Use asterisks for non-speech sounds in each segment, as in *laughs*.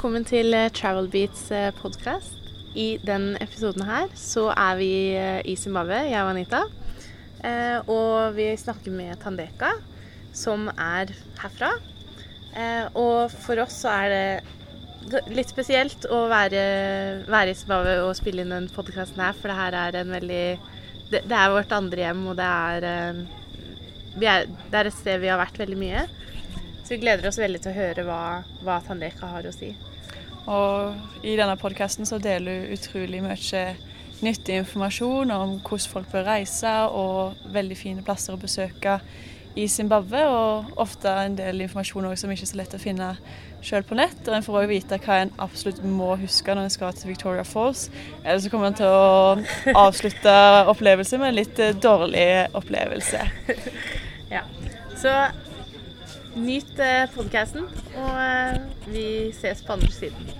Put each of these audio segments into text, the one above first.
velkommen til eh, Travel Beats podkast. I den episoden her så er vi eh, i Zimbabwe, jeg og Anita. Eh, og vi snakker med Tandeka, som er herfra. Og for oss så er det litt spesielt å være, være i Zimbabwe og spille inn den podkasten her, for det her er en veldig det, det er vårt andre hjem, og det er, er, det er et sted vi har vært veldig mye. Så vi gleder oss veldig til å høre hva, hva Tandeka har å si. Og i denne podkasten så deler du utrolig mye nyttig informasjon om hvordan folk bør reise, og veldig fine plasser å besøke i Zimbabwe. Og ofte en del informasjon som ikke er så lett å finne sjøl på nett. Og en får òg vite hva en absolutt må huske når en skal til Victoria Falls. Eller så kommer en til å avslutte opplevelsen med en litt dårlig opplevelse. *laughs* Ja. Så Nyt eh, podkasten, og eh, vi ses på andre siden.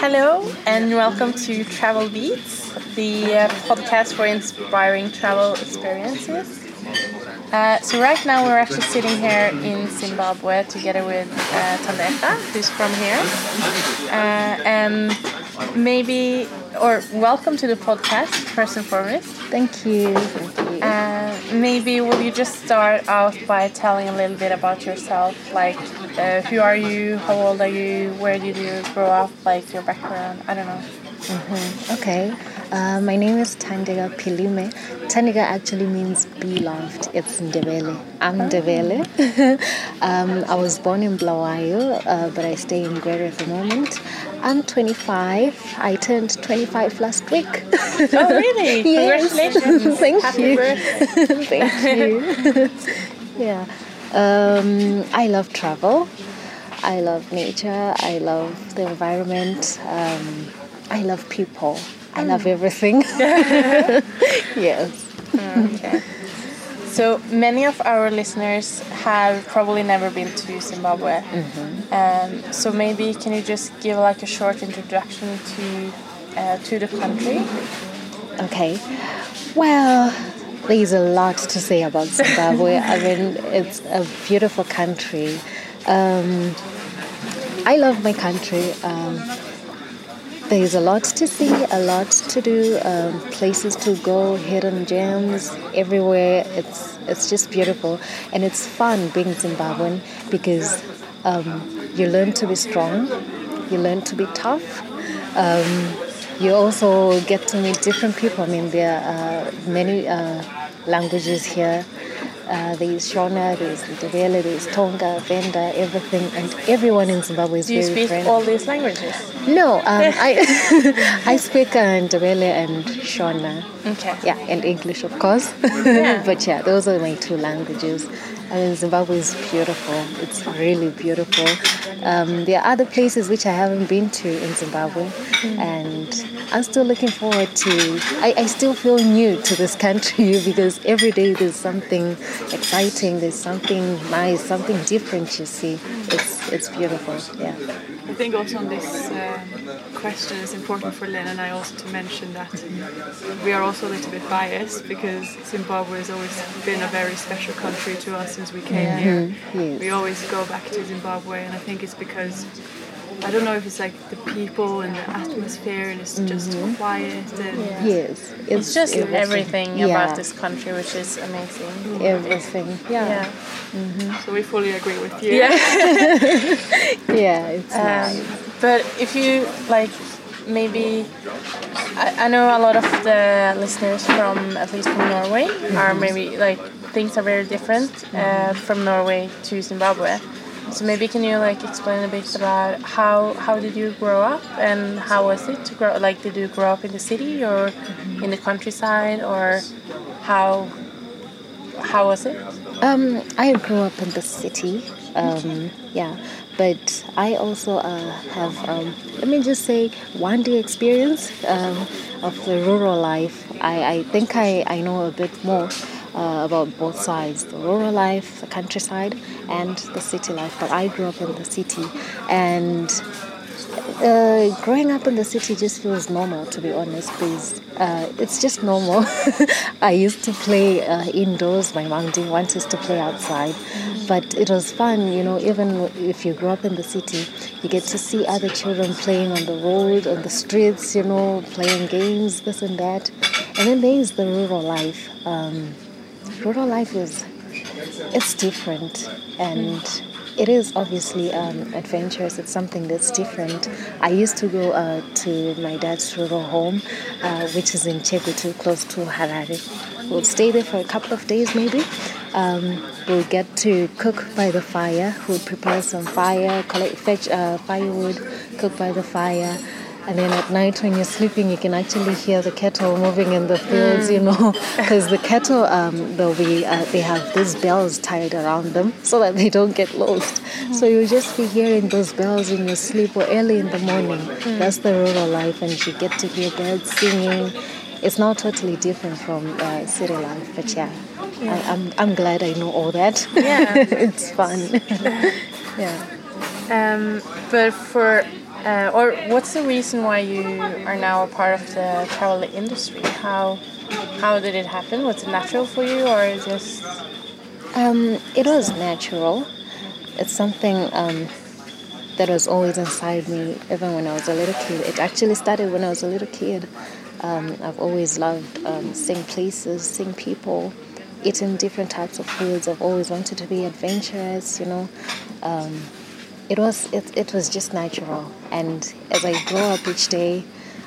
Hello and welcome to Travel Beats, the uh, podcast for inspiring travel experiences. Uh, so right now we're actually sitting here in Zimbabwe together with uh, Thandeka, who's from here. Uh, and maybe, or welcome to the podcast, first and foremost. Thank you. Thank you. Uh, maybe will you just start out by telling a little bit about yourself, like uh, who are you, how old are you, where did you grow up, like your background? I don't know. Mm -hmm. Okay. Uh, my name is Thandeka Pilime. Thandeka actually means beloved. It's Ndebele. I'm. Ndebele. *laughs* um, I was born in Bulawayo, uh, but I stay in Gweru at the moment. I'm 25. I turned 25 last week. oh, really? *laughs* Congratulations. *laughs* Thank Happy you. birthday. Thank you. yeah. Um, I love travel. I love nature. I love the environment. Um, I love people. I love mm. everything. *laughs* yes. Okay. So many of our listeners have probably never been to Zimbabwe. Mm -hmm. um, so maybe can you just give like a short introduction to uh, to the country? Okay. Well, there's a lot to say about Zimbabwe. *laughs* I mean, it's a beautiful country. Um, I love my country. Um, there's a lot to see, a lot to do, um, places to go, hidden gems everywhere. It's it's just beautiful, and it's fun being Zimbabwean because um, you learn to be strong, you learn to be tough. Um, you also get to meet different people. I mean, there are many uh, languages here. Uh, there's Shona, there's Ndebele, there's Tonga, Venda, everything, and everyone in Zimbabwe is Do you very speak friendly. all these languages? No, um, *laughs* I *laughs* I speak uh, Ndebele and Shona. Okay. Yeah, and English, of course. *laughs* Yeah. but yeah, those are my two languages. I mean, Zimbabwe is beautiful. It's really beautiful. Um, there are other places which I haven't been to in Zimbabwe, mm. and I'm still looking forward to. I, I still feel new to this country *laughs* because every day there's something exciting. There's something nice, something different. You see, it's it's beautiful. Yeah. I think also on this um, question it's important for Lynn and I also to mention that we are also a little bit biased because Zimbabwe has always been a very special country to us since we came yeah. here. Yes. We always go back to Zimbabwe and I think it's because I don't know if it's like the people and the atmosphere and it's just Mm-hmm. quiet and Yeah. Yes, It's just everything. everything Yeah. about this country, which is amazing. Everything. Yeah. Yeah. so we fully agree with you. Yeah. *laughs* Yeah, it's Um, nice. but if you like, maybe I, I know a lot of the listeners from at least from Norway are maybe like things are very different uh, from Norway to Zimbabwe. So maybe can you like explain a bit about how how did you grow up and how was it to grow? Like, did you grow up in the city or in the countryside or how how was it? Um, I grew up in the city. Um, yeah, but I also uh, have, um, let me just say, one day experience um, of the rural life. I, I think I, I know a bit more uh, about both sides the rural life, the countryside, and the city life. But I grew up in the city, and uh, growing up in the city just feels normal, to be honest, because uh, it's just normal. *laughs* I used to play uh, indoors. My mom didn't want us to play outside, but it was fun, you know. Even if you grow up in the city, you get to see other children playing on the road, on the streets, you know, playing games, this and that. And then there is the rural life. Um, rural life is it's different and it is obviously um, adventurous. It's something that's different. I used to go uh, to my dad's rural home, uh, which is in Chegutu, close to Harare. We'll stay there for a couple of days, maybe. Um, we'll get to cook by the fire. We'll prepare some fire, collect, fetch uh, firewood, cook by the fire. And then at night when you're sleeping, you can actually hear the cattle moving in the fields, you know, *laughs* because the cattle, um, they'll be, uh, they have these bells tied around them *laughs* so that they don't get lost. So you'll just be hearing those bells in your sleep or early in the morning. That's the rural life, and you get to hear birds singing. It's now totally different from uh, city life, but yeah, I, I'm, I'm glad I know all that. Yeah. *laughs* it's fun. yeah. Um, but for uh, or what's the reason why you are now a part of the travel industry? How how did it happen? Was it natural for you, or just Um, it was natural. It's something um, that was always inside me, even when I was a little kid. It actually started when I was a little kid. Um, I've always loved um, seeing places, seeing people, eating different types of foods. I've always wanted to be adventurous, you know. It was it, it was just natural, and as I grow up each day,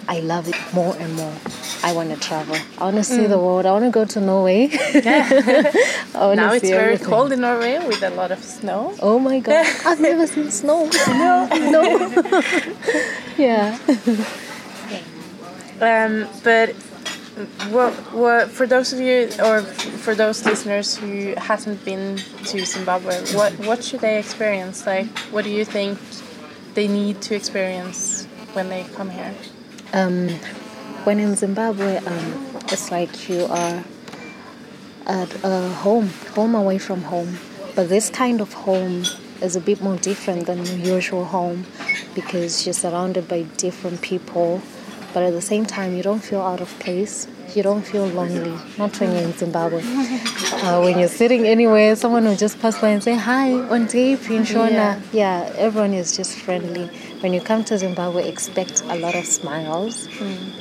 I love it more and more. I want to travel. I want to see the world. I want to go to Norway. *laughs* Wanna now it's very everything. cold in Norway with a lot of snow. Oh my god, *laughs* I've never seen snow. *laughs* No, no. yeah. Um, but what, what for those of you or for those listeners who hasn't been to Zimbabwe, what what should they experience? Like, what do you think they need to experience when they come here? Um, when in Zimbabwe, um, it's like you are at a home, home away from home. But this kind of home is a bit more different than your usual home because you're surrounded by different people. But at the same time, you don't feel out of place. You don't feel lonely. Not when you're in Zimbabwe. *laughs* Uh, when you're sitting anywhere, someone will just pass by and say, Hi, Ontape, Shona. Yeah. Yeah, everyone is just friendly. When you come to Zimbabwe, expect a lot of smiles.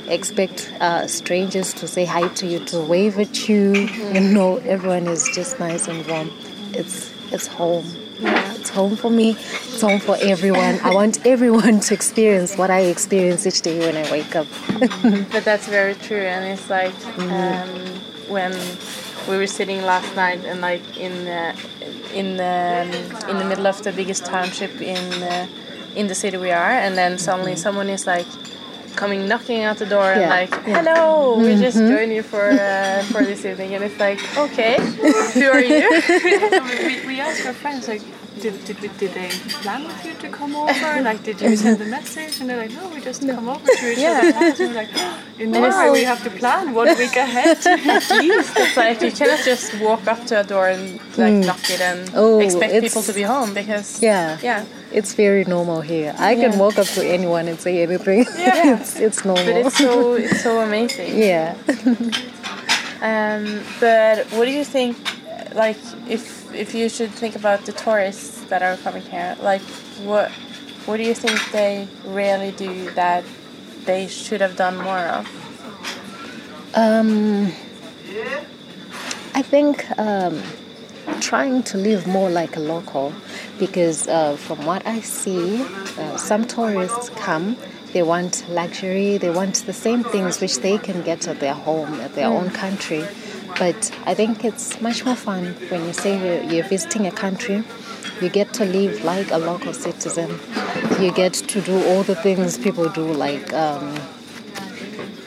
Expect uh, strangers to say hi to you, to wave at you. You know, everyone is just nice and warm. It's it's home. It's home for me. It's home for everyone. I want *laughs* everyone to experience what I experience each day when I wake up. *laughs* But that's very true, and it's like um, when we were sitting last night and like in uh, in the in the middle of the biggest township in uh, in the city we are, and then suddenly someone is like coming knocking at the door and Yeah, like yeah. hello we just joined you for uh, for this evening and it's like okay who are you *laughs* we, we asked our friends like did, did, did they plan with you to come over? *laughs* Like, did you send a message? And they're like, no, we just come over to each Yeah. other's house. And we're like, in Norway, we have to plan one week ahead. *laughs* it's like you cannot just walk up to a door and like knock it and Oh, expect people to be home because Yeah. yeah It's very normal here. I can Yeah. walk up to anyone and say anything. *laughs* Yeah. *laughs* it's, it's normal. but it's so it's so amazing *laughs* yeah. Um, but what do you think? Like, if if you should think about the tourists that are coming here, like, what what do you think they really do that they should have done more of? Um, I think um, trying to live more like a local because uh, from what I see, uh, some tourists come, they want luxury, they want the same things which they can get at their home, at their own country. But I think it's much more fun when you say you're, you're visiting a country. You get to live like a local citizen. You get to do all the things people do, like um,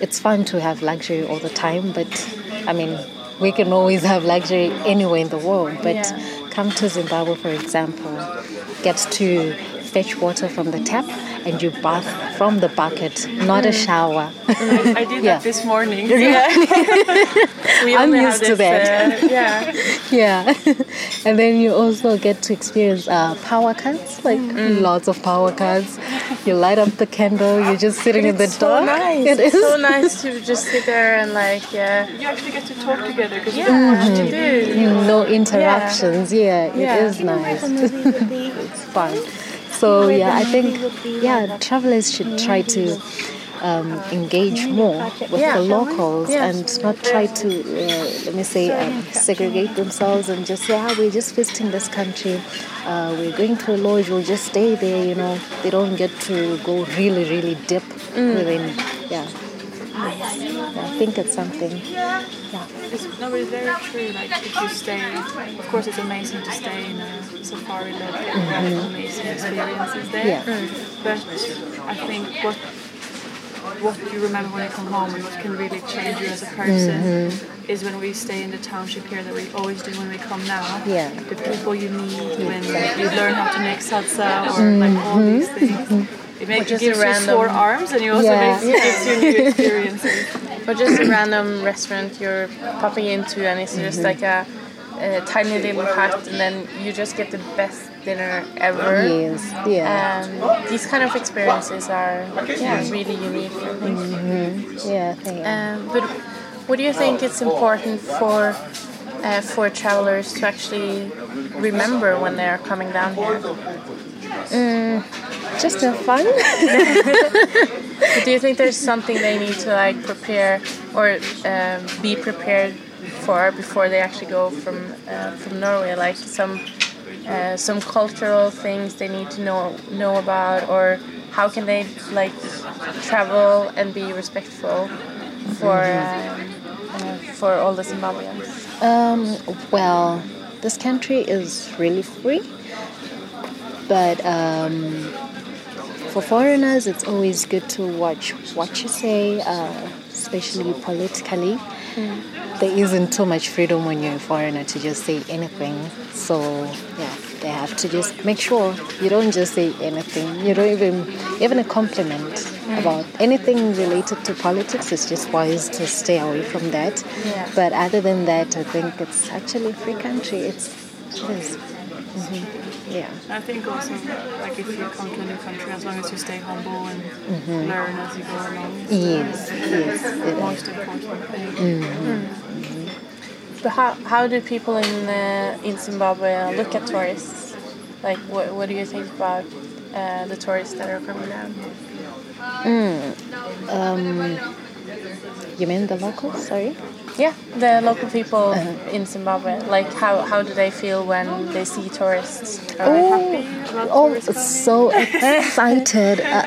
it's fun to have luxury all the time, but I mean, we can always have luxury anywhere in the world. But Yeah. come to Zimbabwe, for example, get to fetch water from the tap and you bath from the bucket, not a shower. I, I did *laughs* Yeah. that this morning. *laughs* *laughs* We I'm only have used to that. uh, yeah, yeah. and then you also get to experience uh, power cuts, like lots of power cuts. You light up the candle. You're just sitting in the so dark. nice. It it's is. so nice to just sit there and like yeah, You actually get to talk together because yeah, to do. no interruptions. Yeah, it Yeah. is nice. it's fun. So yeah, I think yeah, travelers should try to um, engage more with Yeah. the locals Yeah. and not try to uh, let me say um, segregate themselves and just say, ah, we're just visiting this country. Uh, we're going to a lodge. We'll just stay there. You know, they don't get to go really, really deep within. Yeah. Yeah, think it's something. Yeah. It's, no, but it's very true. Like if you stay, of course, it's amazing to stay in a safari lodge and have mm-hmm. amazing experiences there. Yeah. But I think what what you remember when you come home and what can really change you as a person mm-hmm. is when we stay in the township here that we always do when we come now. Yeah. The people you meet when you learn how to make sadza or like all these mm-hmm. things. It makes just gives a you sore arms and you also Yeah. makes, gives you new experiences. *laughs* Or just a random restaurant you're popping into, and it's just like a, a tiny little hut, and then you just get the best dinner ever. Yes. Yeah. And these kind of experiences are yeah really unique. I think. yeah. I think. Um, but what do you think it's important for uh, for travelers to actually remember when they are coming down here? Just have fun. *laughs* Do you think there's something they need to like prepare or um, be prepared for before they actually go from uh, from Norway? Like some uh, some cultural things they need to know know about, or how can they like travel and be respectful for um, uh, for all the Zimbabweans? Um, well, this country is really free, but um, for foreigners, it's always good to watch what you say, uh, especially politically. There isn't too much freedom when you're a foreigner to just say anything. So, yeah, they have to just make sure you don't just say anything. You don't even, even a compliment about anything related to politics. It's just wise to stay away from that. Yeah. But other than that, I think it's actually a free country. It's, it is. Mhm. Yeah. I think also, like if you come to a new country, as long as you stay humble and learn as you go along, it's Yes, yes, the it is. most important thing. But how, how do people in uh, in Zimbabwe look at tourists? Like, what, what do you think about uh, the tourists that are coming down? You mean the locals? Sorry. Yeah, the local people in Zimbabwe. Like, how, how do they feel when they see tourists? Are they happy Oh, so excited. Uh,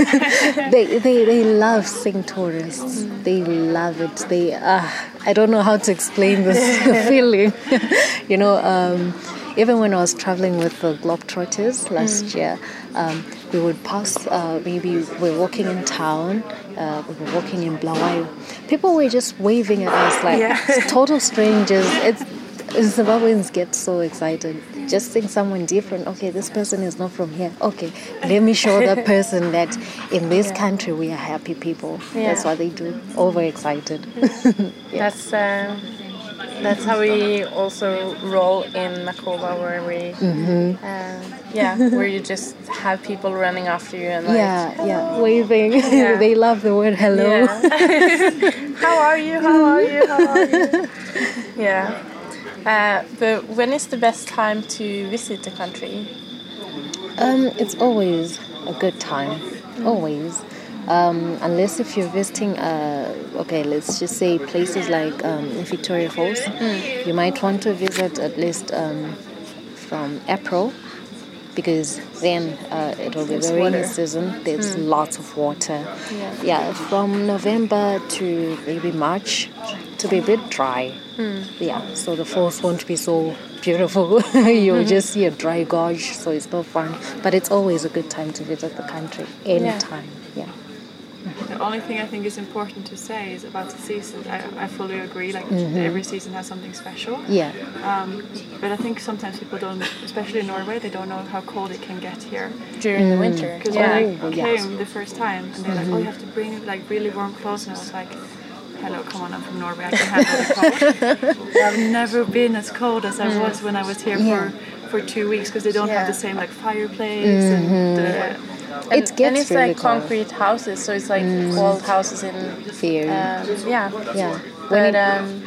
*laughs* *laughs* they, they, they love seeing tourists. They love it. They, uh, I don't know how to explain this *laughs* feeling. you know, um, even when I was traveling with the Globetrotters last year, um, we would pass, uh, maybe we're walking in town, uh, we were walking in Bulawayo. People were just waving at us like Yeah. *laughs* total strangers. It's Zimbabweans get so excited. Just seeing someone different. Okay, this person is not from here. Okay, let me show that person that in this country we are happy people. That's Yeah. what they do. Overexcited. *laughs* That's uh, that's how we also roll in Mkoba, where we, uh, yeah, where you just have people running after you and like, yeah, yeah, waving. *laughs* Yeah. they love the word hello. Yeah. *laughs* *laughs* how are you? How are you? How are you? yeah. Uh, but when is the best time to visit the country? Um, it's always a good time, always. Um, unless if you're visiting, uh, okay, let's just say places like um, Victoria Falls, you might want to visit at least um, from April because then uh, it will be the rainy season. There's lots of water. Yeah. yeah, from November to maybe March to be a bit dry. Yeah, so the falls won't be so beautiful. *laughs* You'll just see a dry gorge, so it's not fun. But it's always a good time to visit the country. Anytime. Yeah. The only thing I think is important to say is about the season. I, I fully agree. Like Mm-hmm. every season has something special. Yeah. Um, but I think sometimes people don't, especially in Norway, they don't know how cold it can get here. During the winter. Because Yeah. when I yes. came the first time, and they're like, "Oh, you have to bring like really warm clothes," and I was like. Hello, come on, I'm from Norway. I can handle the cold. *laughs* I've never been as cold as I was when I was here Yeah. for, for two weeks because they don't Yeah. have the same like fireplace and the And, it gets and it's really like cold. Mm. concrete houses, so it's like old houses in Very. um, yeah. yeah. When But um,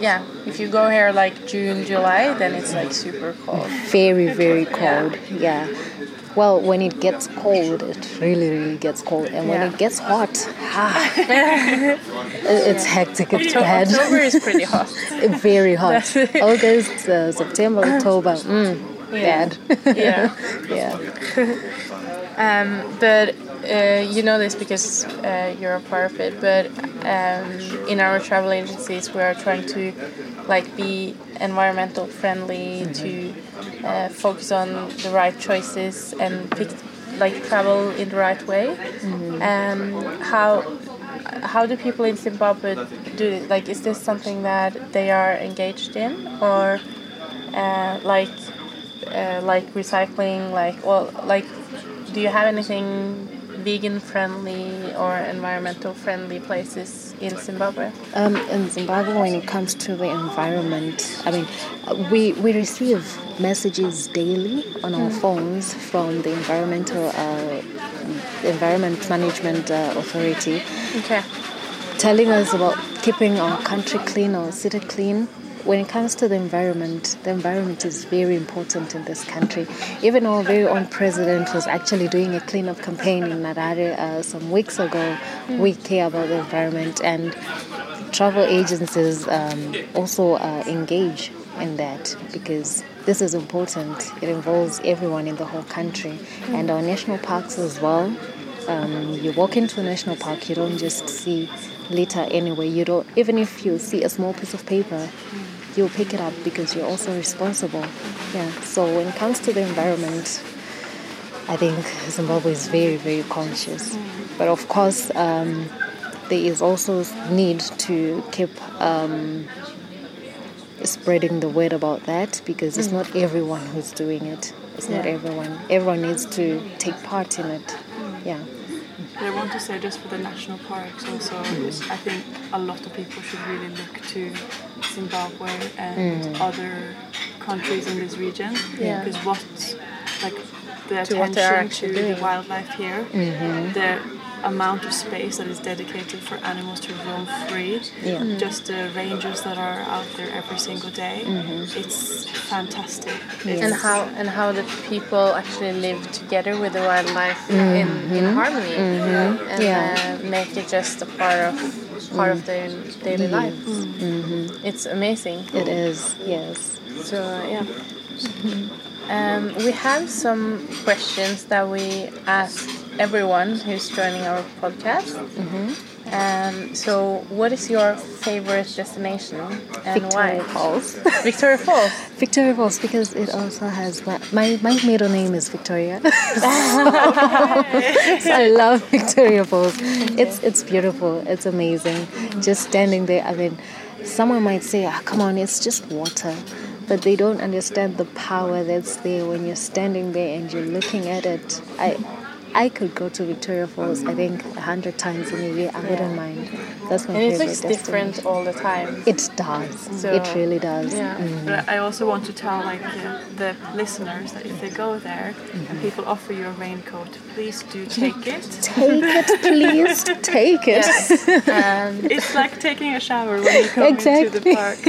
yeah, if you go here like June, July, then it's like super cold. very very cold. Yeah. Well, when it gets cold, it really really gets cold, and when Yeah. it gets hot, ah, *laughs* it- it's hectic. It's So bad. October is pretty hot. *laughs* very hot. August, uh, September, October. Mm, Yeah. Bad. Yeah. *laughs* yeah. Um, but uh, you know this because uh, you're a part of it. But um, in our travel agencies, we are trying to like be environmental friendly, to uh, focus on the right choices and pick like travel in the right way. Um, how how do people in Zimbabwe do it? Like, is this something that they are engaged in, or uh, like uh, like recycling? Like, well, like, do you have anything vegan friendly or environmental friendly places in Zimbabwe? Um, in Zimbabwe, when it comes to the environment, I mean, we, we receive messages daily on our phones from the environmental uh, environment management uh, authority, Okay. telling us about keeping our country clean, our city clean. When it comes to the environment, the environment is very important in this country. Even our very own president was actually doing a cleanup campaign in Harare uh, some weeks ago. We care about the environment, and travel agencies um, also uh, engage in that because this is important. It involves everyone in the whole country, and our national parks as well. Um, you walk into a national park, you don't just see litter anywhere. You don't, even if you see a small piece of paper, you'll pick it up because you're also responsible. Yeah. So when it comes to the environment, I think Zimbabwe is very, very conscious. But of course, um, there is also need to keep um, spreading the word about that because it's not everyone who's doing it. It's not everyone. Everyone needs to take part in it. Yeah. But I want to say just for the national parks also, I think a lot of people should really look to Zimbabwe and mm. other countries in this region. Yeah. Because what, like, the To attention actually to doing. the wildlife here, mm-hmm. the amount of space that is dedicated for animals to roam free, Yeah. Mhm. just the rangers that are out there every single day, it's fantastic. It's- And how and how the people actually live together with the wildlife in, in harmony and Yeah. uh, make it just a part of part of their daily life. It's amazing. It is. Yes. So yeah. Um, we have some questions that we ask everyone who's joining our podcast. Mhm. Um, so, what is your favorite destination and Victoria why? Falls. *laughs* Victoria Falls. Victoria Falls because it also has my my, my middle name is Victoria. *laughs* *laughs* so I love Victoria Falls. It's it's beautiful. It's amazing. Just standing there. I mean, someone might say, "Ah, come on, it's just water." But they don't understand the power that's there when you're standing there and you're looking at it. I I could go to Victoria Falls, I think, a hundred times in a year. I wouldn't mind. That's my And it favorite looks different all the time. It does. So- it really does. Yeah. But I also want to tell like uh, the listeners that if they go there and people offer you a raincoat, please do *laughs* take it. Take it, please. *laughs* Take it. Um, It's like taking a shower when you come into the park. *laughs*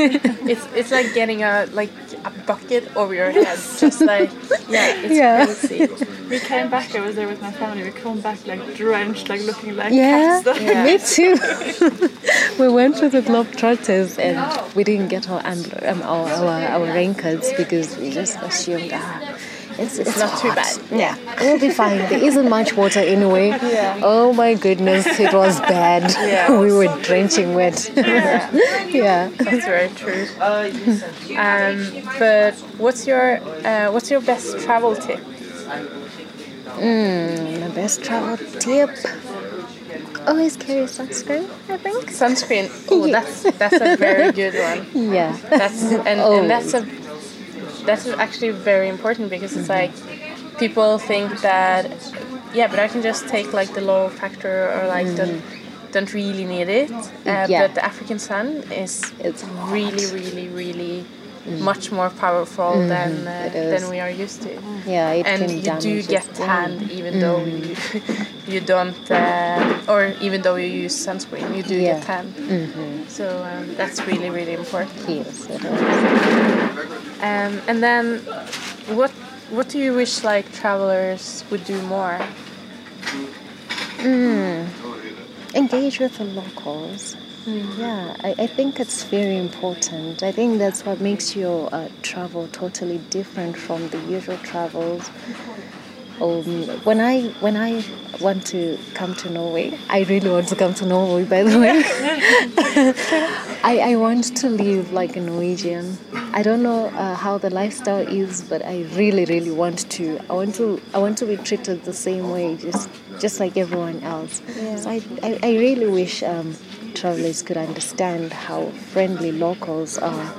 it's it's like getting a like a bucket over your head. Just like yeah, it's Yeah. crazy. *laughs* We came back. I was there with my family. We come back like drenched, like looking like Yeah, cats. *laughs* Yeah. me too. *laughs* we went to the Globetrotters and we didn't get our um, um, our, our, our raincoats because we just assumed ah, it's, it's, not too bad. Yeah, we'll be fine. There isn't much water anyway. Yeah. Oh my goodness, it was bad. Yeah. *laughs* we were drenching wet. Yeah, yeah. that's very true. Um, but what's your uh, what's your best travel tip? Mm, my best travel tip. Always carry sunscreen, I think. Sunscreen. Oh, that's that's a very good one. *laughs* Yeah. That's and, Oh. and that's a that's actually very important because it's like people think that yeah, but I can just take like the low factor or like don't don't really need it. Uh, Yeah. But the African sun is It's really, really, really much more powerful than uh, Mm-hmm. it is. than we are used to. Yeah, it and can you do get tanned even though you *laughs* you don't uh, or even though you use sunscreen you do Yeah. get tan so um, that's really really important Yes, um, and then what what do you wish like travelers would do more engage with the locals. Yeah, I, I think it's very important. I think that's what makes your uh, travel totally different from the usual travels. Um, when I when I want to come to Norway, I really want to come to Norway. By the way, *laughs* I, I want to live like a Norwegian. I don't know uh, how the lifestyle is, but I really, really want to. I want to. I want to be treated the same way, just just like everyone else. So I, I, I really wish um, travelers could understand how friendly locals are.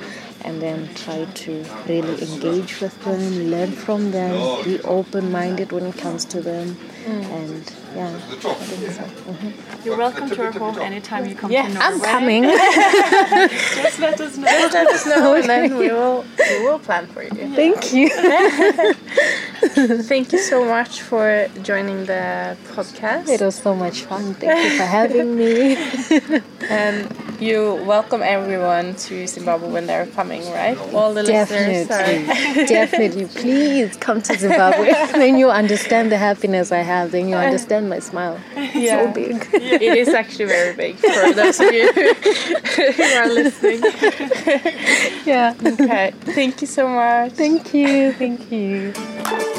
And then try to really engage with them, learn from them, be open-minded when it comes to them, and yeah, I think so. Mhm. You're welcome to our home anytime you come Yeah, to Norway. I'm coming. *laughs* Just let us know. Just let us know, and then we will we will plan for you. Thank you. *laughs* Thank you so much for joining the podcast. It was so much fun. Thank you for having me. *laughs* And you welcome everyone to Zimbabwe when they're coming, right? All the listeners Definitely, are. definitely. Please come to Zimbabwe. *laughs* then you understand the happiness I have. Then you understand my smile. Yeah. So big. It is actually very big for those of you *laughs* who are listening. Yeah. Okay, thank you so much. Thank you. Thank you.